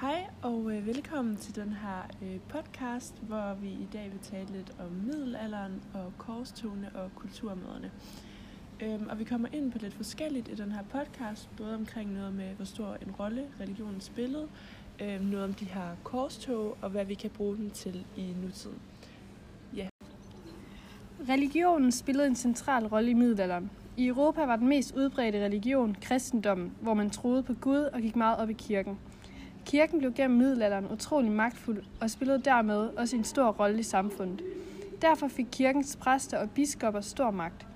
Hej og øh, velkommen til den her øh, podcast, hvor vi i dag vil tale lidt om middelalderen og korstogene og kulturmøderne. Øhm, og vi kommer ind på lidt forskelligt i den her podcast, både omkring noget med, hvor stor en rolle religionen spillede, øh, noget om de her korstog og hvad vi kan bruge den til i nutiden. Ja. Religionen spillede en central rolle i middelalderen. I Europa var den mest udbredte religion kristendommen, hvor man troede på Gud og gik meget op i kirken. Kirken blev gennem middelalderen utrolig magtfuld og spillede dermed også en stor rolle i samfundet. Derfor fik kirkens præster og biskopper stor magt.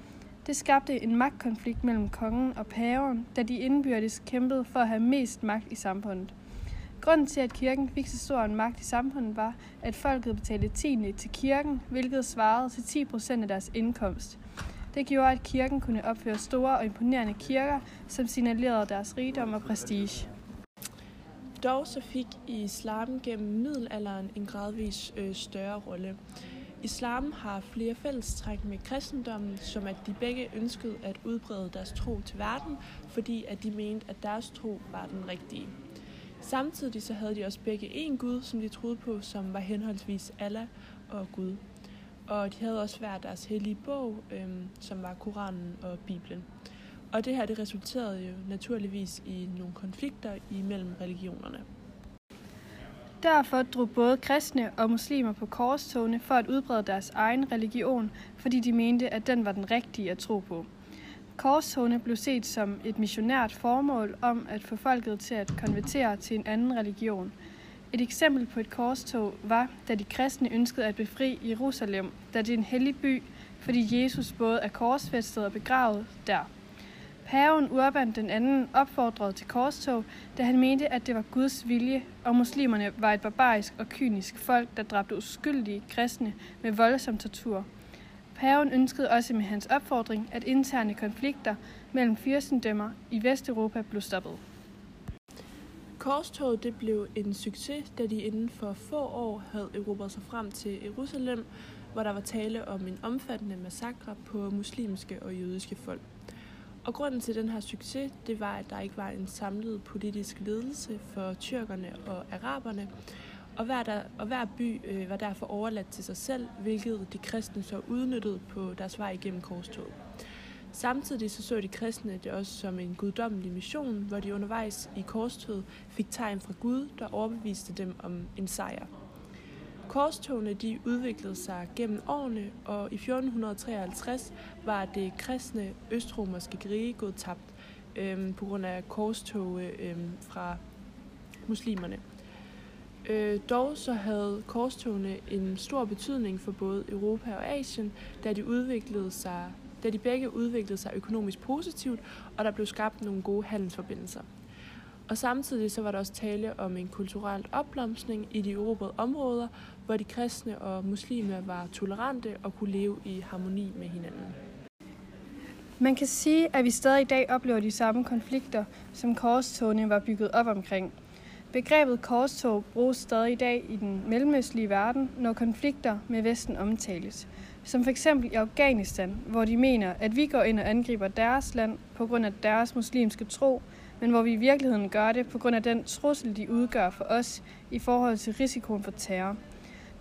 Det skabte en magtkonflikt mellem kongen og paven, da de indbyrdes kæmpede for at have mest magt i samfundet. Grunden til, at kirken fik så stor en magt i samfundet, var, at folket betalte tiende til kirken, hvilket svarede til 10 procent af deres indkomst. Det gjorde, at kirken kunne opføre store og imponerende kirker, som signalerede deres rigdom og prestige. Dog så fik islam gennem middelalderen en gradvis øh, større rolle. Islam har flere fællestræk med kristendommen, som at de begge ønskede at udbrede deres tro til verden, fordi at de mente, at deres tro var den rigtige. Samtidig så havde de også begge en Gud, som de troede på, som var henholdsvis Allah og Gud. Og de havde også hver deres hellige bog, øhm, som var Koranen og Bibelen. Og det her det resulterede jo naturligvis i nogle konflikter imellem religionerne. Derfor drog både kristne og muslimer på korstogene for at udbrede deres egen religion, fordi de mente, at den var den rigtige at tro på. Korstogene blev set som et missionært formål om at få folket til at konvertere til en anden religion. Et eksempel på et korstog var, da de kristne ønskede at befri Jerusalem, da det er en hellig by, fordi Jesus både er korsfæstet og begravet der. Paven Urban den anden opfordrede til korstog, da han mente, at det var Guds vilje, og muslimerne var et barbarisk og kynisk folk, der dræbte uskyldige kristne med voldsom tortur. Paven ønskede også med hans opfordring, at interne konflikter mellem fyrstendømmer i Vesteuropa blev stoppet. Korstoget det blev en succes, da de inden for få år havde erobret sig frem til Jerusalem, hvor der var tale om en omfattende massakre på muslimske og jødiske folk. Og grunden til den her succes, det var, at der ikke var en samlet politisk ledelse for tyrkerne og araberne, og hver, der, og hver by øh, var derfor overladt til sig selv, hvilket de kristne så udnyttede på deres vej igennem korstoget. Samtidig så, så de kristne det også som en guddommelig mission, hvor de undervejs i korstoget fik tegn fra Gud, der overbeviste dem om en sejr. Korstogene de udviklede sig gennem årene, og i 1453 var det kristne østromerske rige gået tabt øhm, på grund af korstog øhm, fra muslimerne. Øh, dog så havde korstogene en stor betydning for både Europa og Asien, da de udviklede sig da de begge udviklede sig økonomisk positivt, og der blev skabt nogle gode handelsforbindelser. Og samtidig så var der også tale om en kulturel opblomstring i de erobrede områder, hvor de kristne og muslimer var tolerante og kunne leve i harmoni med hinanden. Man kan sige, at vi stadig i dag oplever de samme konflikter, som korstogene var bygget op omkring. Begrebet korstog bruges stadig i dag i den mellemøstlige verden, når konflikter med Vesten omtales. Som f.eks. i Afghanistan, hvor de mener, at vi går ind og angriber deres land på grund af deres muslimske tro, men hvor vi i virkeligheden gør det på grund af den trussel, de udgør for os i forhold til risikoen for terror.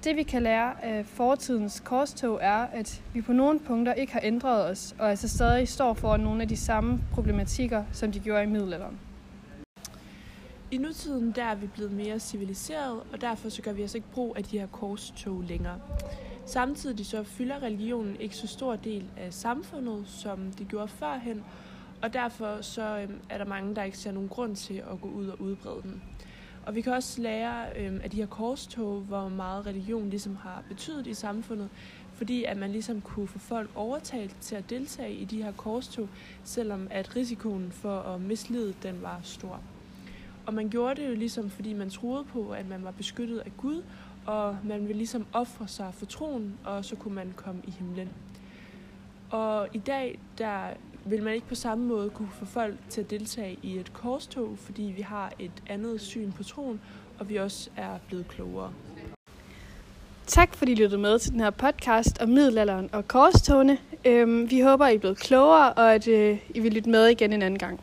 Det vi kan lære af fortidens korstog er, at vi på nogle punkter ikke har ændret os, og altså stadig står for nogle af de samme problematikker, som de gjorde i middelalderen. I nutiden der er vi blevet mere civiliseret, og derfor så gør vi altså ikke brug af de her korstog længere. Samtidig så fylder religionen ikke så stor del af samfundet, som det gjorde førhen, og derfor så øhm, er der mange, der ikke ser nogen grund til at gå ud og udbrede den. Og vi kan også lære øhm, af de her korstog, hvor meget religion ligesom har betydet i samfundet, fordi at man ligesom kunne få folk overtalt til at deltage i de her korstog, selvom at risikoen for at mislede den var stor. Og man gjorde det jo ligesom, fordi man troede på, at man var beskyttet af Gud, og man ville ligesom ofre sig for troen, og så kunne man komme i himlen. Og i dag, der vil man ikke på samme måde kunne få folk til at deltage i et korstog, fordi vi har et andet syn på troen, og vi også er blevet klogere. Tak fordi I lyttede med til den her podcast om middelalderen og korstogene. Øhm, vi håber, I er blevet klogere, og at øh, I vil lytte med igen en anden gang.